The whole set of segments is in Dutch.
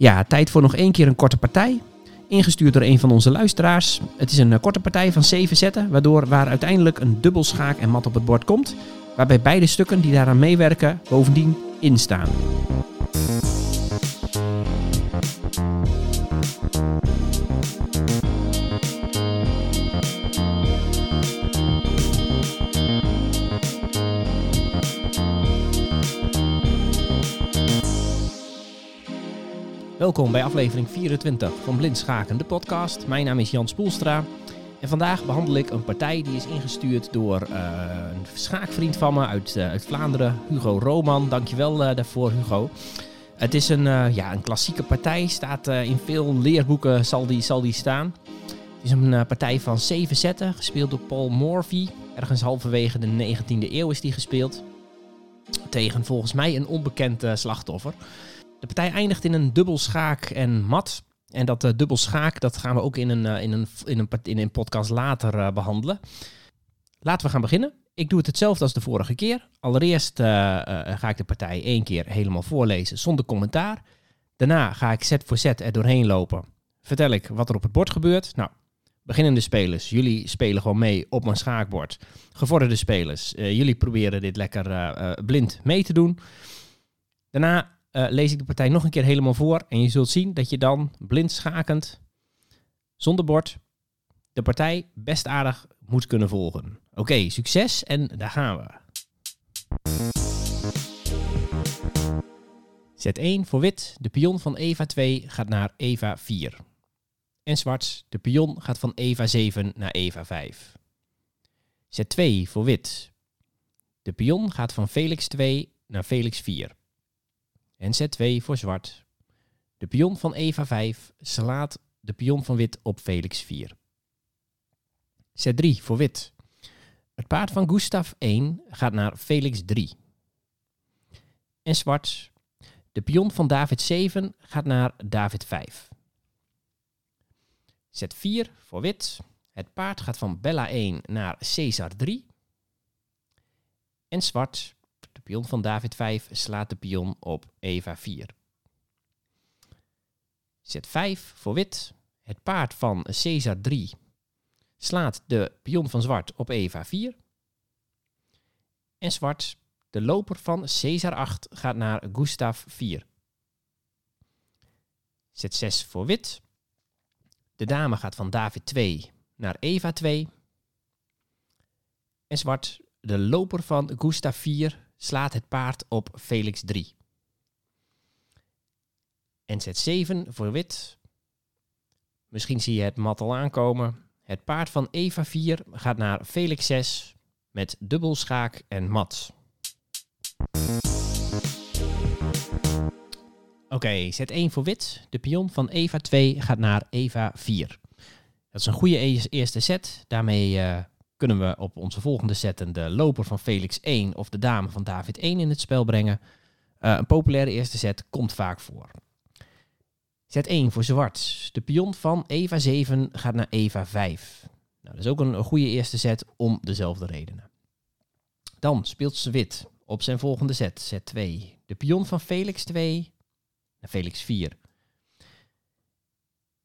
Ja, tijd voor nog één keer een korte partij. Ingestuurd door een van onze luisteraars. Het is een eh, korte partij van zeven zetten, waardoor waar uiteindelijk een dubbel schaak en mat op het bord komt. Waarbij beide stukken die daaraan meewerken bovendien instaan. Welkom bij aflevering 24 van Blind Schaken, de podcast. Mijn naam is Jan Spoelstra. En vandaag behandel ik een partij die is ingestuurd door uh, een schaakvriend van me uit, uit Vlaanderen, Hugo Roman. Dankjewel uh, daarvoor, Hugo. Het is een, ja, een klassieke partij, staat in veel leerboeken zal die, zal die staan. Het is een partij van zeven zetten, gespeeld door Paul Morphy. Ergens halverwege de 19e eeuw is die gespeeld. Tegen volgens mij een onbekend slachtoffer. De partij eindigt in een dubbel schaak en mat. En dat uh, dubbel schaak, dat gaan we ook in een, uh, in een, in een, in een podcast later uh, behandelen. Laten we gaan beginnen. Ik doe het hetzelfde als de vorige keer. Allereerst ga ik de partij één keer helemaal voorlezen zonder commentaar. Daarna ga ik set voor set er doorheen lopen. Vertel ik wat er op het bord gebeurt. Nou, beginnende spelers, jullie spelen gewoon mee op mijn schaakbord. Gevorderde spelers, jullie proberen dit lekker blind mee te doen. Daarna uh, lees ik de partij nog een keer helemaal voor. En je zult zien dat je dan blind schakend, zonder bord, de partij best aardig moet kunnen volgen. Oké, succes en daar gaan we. Zet 1 voor wit. De pion van Eva 2 gaat naar Eva 4. En zwart. De pion gaat van Eva 7 naar Eva 5. Zet 2 voor wit. De pion gaat van Felix 2 naar Felix 4 en Z2 voor zwart. De pion van Eva 5 slaat de pion van wit op Felix 4. Z3 voor wit. Het paard van Gustav 1 gaat naar Felix 3. En zwart. De pion van David 7 gaat naar David 5. Z4 voor wit. Het paard gaat van Bella 1 naar Caesar 3. En zwart. Pion van David 5 slaat de pion op Eva 4. Zet 5 voor wit. Het paard van Caesar 3 slaat de pion van zwart op Eva 4. En zwart, de loper van Caesar 8 gaat naar Gustav 4. Zet 6 voor wit. De dame gaat van David 2 naar Eva 2. En zwart, de loper van Gustav 4 slaat het paard op Felix 3. En zet 7 voor wit. Misschien zie je het mat al aankomen. Het paard van Eva 4 gaat naar Felix 6 met dubbel schaak en mat. Oké, okay, zet 1 voor wit. De pion van Eva 2 gaat naar Eva 4. Dat is een goede eerste set. Daarmee uh, kunnen we op onze volgende zetten de loper van Felix 1 of de dame van David 1 in het spel brengen. Uh, een populaire eerste set komt vaak voor. Zet 1 voor zwart. De pion van Eva 7 gaat naar Eva 5. Nou, dat is ook een, goede eerste set om dezelfde redenen. Dan speelt ze wit op zijn volgende set, set 2. De pion van Felix 2 naar Felix 4.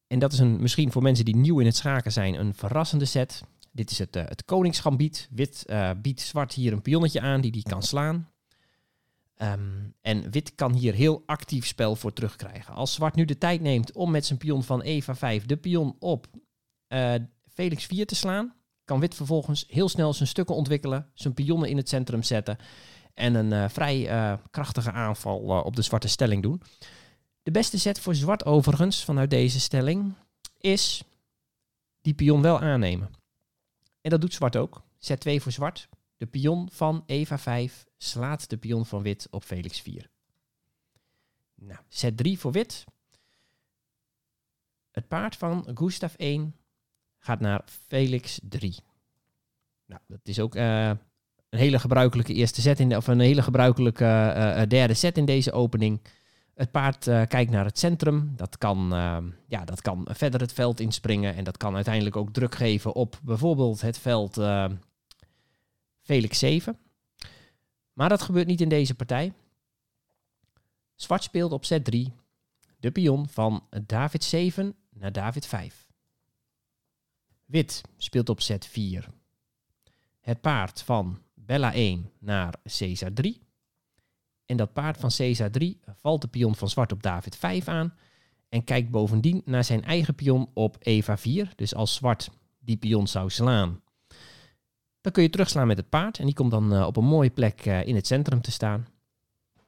En dat is een, misschien voor mensen die nieuw in het schaken zijn een verrassende set. Dit is het, uh, het koningsgambiet. Wit uh, biedt zwart hier een pionnetje aan die die kan slaan. Um, en wit kan hier heel actief spel voor terugkrijgen. Als zwart nu de tijd neemt om met zijn pion van Eva 5 de pion op uh, Felix 4 te slaan, kan wit vervolgens heel snel zijn stukken ontwikkelen, zijn pionnen in het centrum zetten en een vrij krachtige aanval op de zwarte stelling doen. De beste zet voor zwart overigens vanuit deze stelling is die pion wel aannemen. En dat doet zwart ook. Zet 2 voor zwart. De pion van Eva 5 slaat de pion van wit op Felix 4. Nou, zet 3 voor wit. Het paard van Gustav 1 gaat naar Felix 3. Nou, dat is ook uh, een hele gebruikelijke eerste set in de, of een hele gebruikelijke uh, derde set in deze opening. Het paard uh, kijkt naar het centrum. Dat kan, uh, ja, dat kan verder het veld inspringen. En dat kan uiteindelijk ook druk geven op bijvoorbeeld het veld uh, Felix 7. Maar dat gebeurt niet in deze partij. Zwart speelt op set 3. de pion van David 7 naar David 5. Wit speelt op zet 4. Het paard van Bella 1 naar Caesar 3. En dat paard van Caesar 3 valt de pion van zwart op David 5 aan. En kijkt bovendien naar zijn eigen pion op Eva 4. Dus als zwart die pion zou slaan, dan kun je terugslaan met het paard. En die komt dan uh, op een mooie plek uh, in het centrum te staan.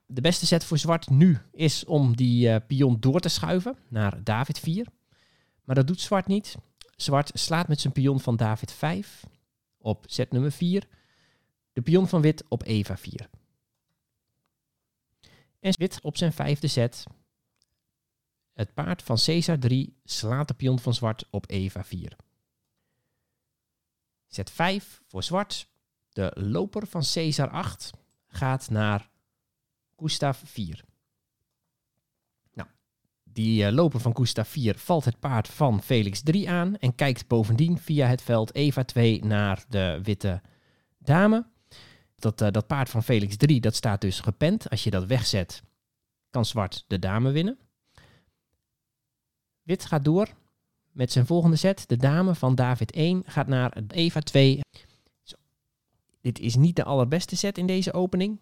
De beste zet voor zwart nu is om die uh, pion door te schuiven naar David 4. Maar dat doet zwart niet. Zwart slaat met zijn pion van David 5 op zet nummer 4. De pion van wit op Eva 4. En wit op zijn vijfde zet. Het paard van Caesar 3 slaat de pion van zwart op Eva 4. Zet 5 voor zwart. De loper van Caesar 8 gaat naar Gustav 4. Nou, die uh, loper van Gustav 4 valt het paard van Felix 3 aan en kijkt bovendien via het veld Eva 2 naar de witte dame. Dat, uh, dat paard van Felix 3, dat staat dus gepend. Als je dat wegzet, kan zwart de dame winnen. Wit gaat door met zijn volgende set. De dame van David 1 gaat naar Eva 2. Zo. Dit is niet de allerbeste set in deze opening.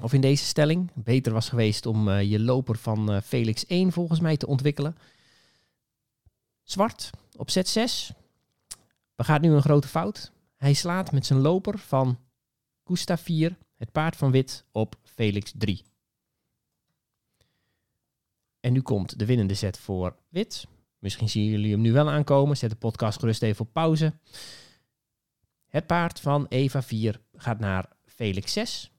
Of in deze stelling. Beter was geweest om uh, je loper van uh, Felix 1 volgens mij te ontwikkelen. Zwart op set 6. Begaat nu een grote fout. Hij slaat met zijn loper van Gustav 4, het paard van wit, op Felix 3. En nu komt de winnende set voor wit. Misschien zien jullie hem nu wel aankomen. Zet de podcast gerust even op pauze. Het paard van Eva 4 gaat naar Felix 6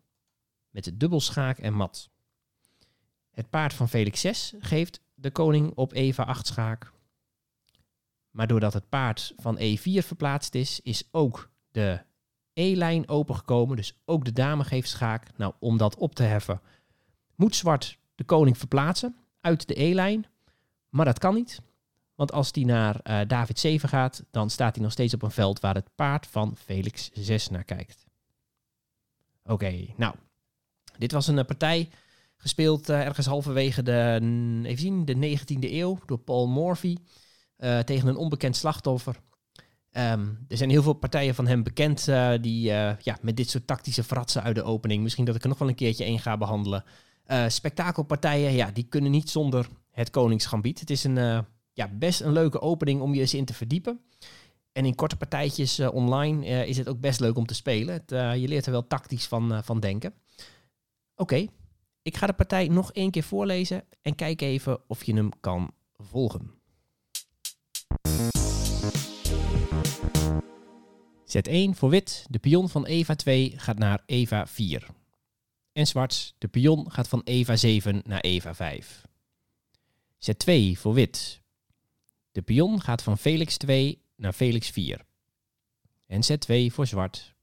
met dubbelschaak en mat. Het paard van Felix 6 geeft de koning op Eva 8 schaak. Maar doordat het paard van E4 verplaatst is, is ook de E-lijn opengekomen. Dus ook de dame geeft schaak. Nou, om dat op te heffen, moet zwart de koning verplaatsen uit de E-lijn. Maar dat kan niet. Want als die naar uh, David 7 gaat, dan staat hij nog steeds op een veld waar het paard van Felix 6 naar kijkt. Oké, nou. Dit was een uh, partij gespeeld uh, ergens halverwege de, even zien, de 19e eeuw door Paul Morphy tegen een onbekend slachtoffer. Um, er zijn heel veel partijen van hem bekend die ja, met dit soort tactische fratsen uit de opening. Misschien dat ik er nog wel een keertje één ga behandelen. spektakelpartijen, ja, die kunnen niet zonder het Koningsgambiet. Het is een ja, best een leuke opening om je eens in te verdiepen. En in korte partijtjes uh, online uh, is het ook best leuk om te spelen. Het, uh, je leert er wel tactisch van, van denken. Oké, ik ga de partij nog één keer voorlezen en kijk even of je hem kan volgen. Zet 1 voor wit. De pion van Eva 2 gaat naar Eva 4. En zwart. De pion gaat van Eva 7 naar Eva 5. Zet 2 voor wit. De pion gaat van Felix 2 naar Felix 4. En zet 2 voor zwart.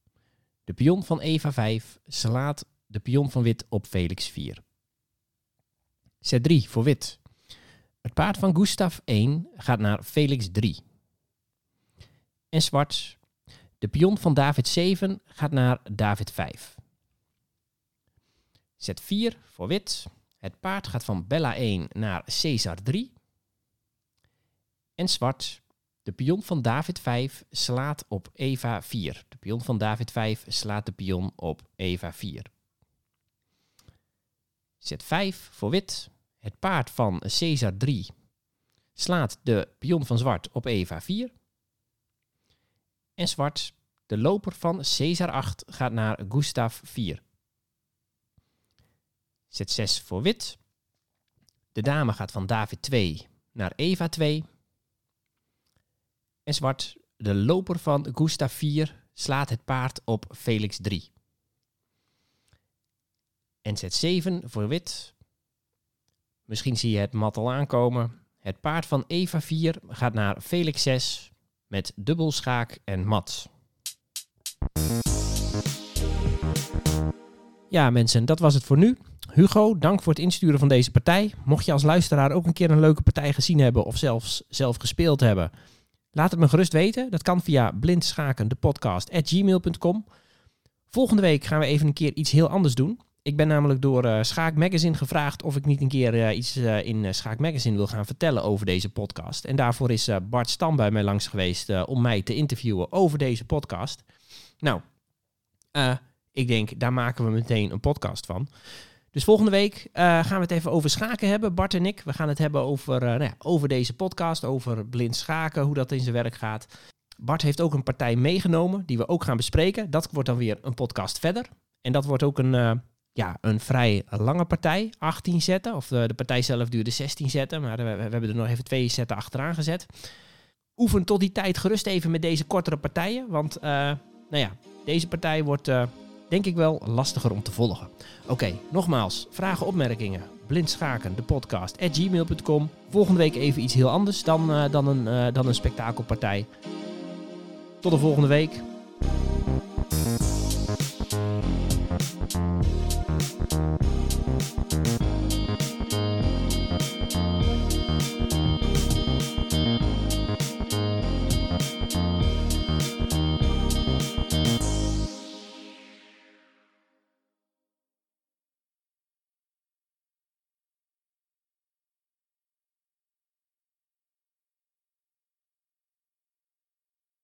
De pion van Eva 5 slaat de pion van wit op Felix 4. Zet 3 voor wit. Het paard van Gustav 1 gaat naar Felix 3. En zwart. De pion van David 7 gaat naar David 5. Zet 4 voor wit. Het paard gaat van Bella 1 naar Caesar 3 en zwart. De pion van David 5 slaat op Eva 4. De pion van David 5 slaat de pion op Eva 4. Zet 5 voor wit. Het paard van Caesar 3 slaat de pion van zwart op Eva 4. En zwart, de loper van Caesar 8 gaat naar Gustav 4. Zet 6 voor wit. De dame gaat van David 2 naar Eva 2. En zwart, de loper van Gustav 4 slaat het paard op Felix 3. En zet 7 voor wit. Misschien zie je het mat al aankomen. Het paard van Eva 4 gaat naar Felix 6 met dubbel schaak en mat. Ja mensen, dat was het voor nu. Hugo, dank voor het insturen van deze partij. Mocht je als luisteraar ook een keer een leuke partij gezien hebben of zelfs zelf gespeeld hebben Laat het me gerust weten. Dat kan via blindschaken, de podcast, at gmail.com. Volgende week gaan we even een keer iets heel anders doen. Ik ben namelijk door uh, Schaak Magazine gevraagd of ik niet een keer iets in Schaak Magazine wil gaan vertellen over deze podcast. En daarvoor is Bart Stam bij mij langs geweest om mij te interviewen over deze podcast. Nou, ik denk, daar maken we meteen een podcast van. Dus volgende week gaan we het even over schaken hebben, Bart en ik. We gaan het hebben over, nou ja, over deze podcast, over blind schaken, hoe dat in zijn werk gaat. Bart heeft ook een partij meegenomen die we ook gaan bespreken. Dat wordt dan weer een podcast verder. En dat wordt ook een, ja, een vrij lange partij, 18 zetten. Of de, de partij zelf duurde 16 zetten, maar we, we, hebben er nog even twee zetten achteraan gezet. Oefen tot die tijd gerust even met deze kortere partijen. Want uh, nou ja, deze partij wordt uh, denk ik wel lastiger om te volgen. Oké, nogmaals, vragen, opmerkingen. Blindschaken, de podcast, at gmail.com. Volgende week even iets heel anders dan, dan, een, dan een spektakelpartij. Tot de volgende week.